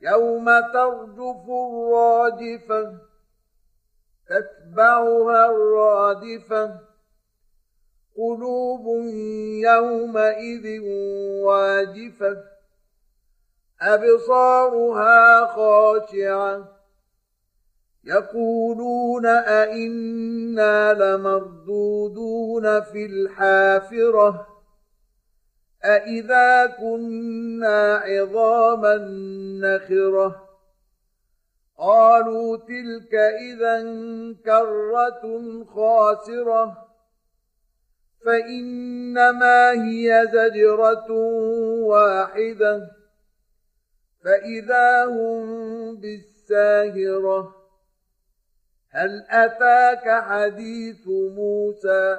يوم ترجف الراجفه تتبعها الرادفة. قلوب يومئذ واجفة أبصارها خاشعة. يقولون أئنا لمردودون في الحافرة. أإذا كنا عظاما نخرة قالوا تلك إذا كرة خاسرة فإنما هي زجرة واحدة فإذا هم بالساهرة هل أتاك حديث موسى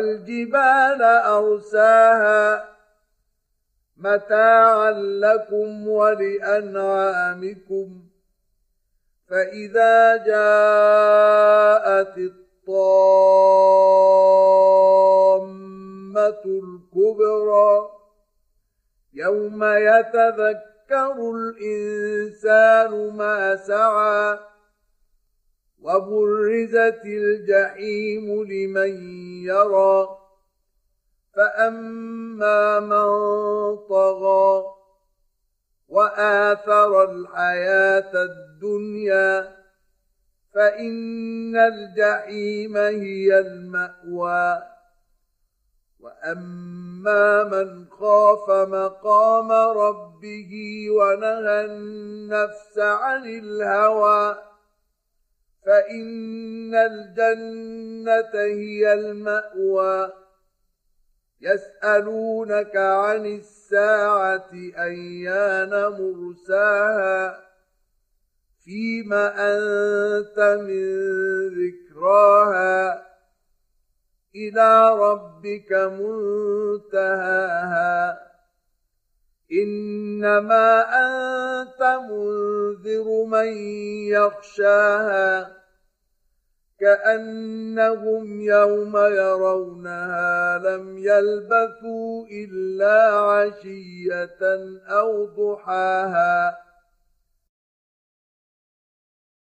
والجبال أرساها متاعا لكم ولأنعامكم فإذا جاءت الطامة الكبرى يوم يتذكر الإنسان ما سعى وبرزت الجحيم لمن يرى فأما من طغى وآثر الحياة الدنيا فإن الجحيم هي المأوى. وأما من خاف مقام ربه ونهى النفس عن الهوى فإن الجنة هي المأوى. يسألونك عن الساعة أيان مرساها. فيم أنت من ذكراها؟ إلى ربك منتهاها. إنما أنت منذر من يخشاها كأنهم يوم يرونها لم يلبثوا إلا عشية أو ضحاها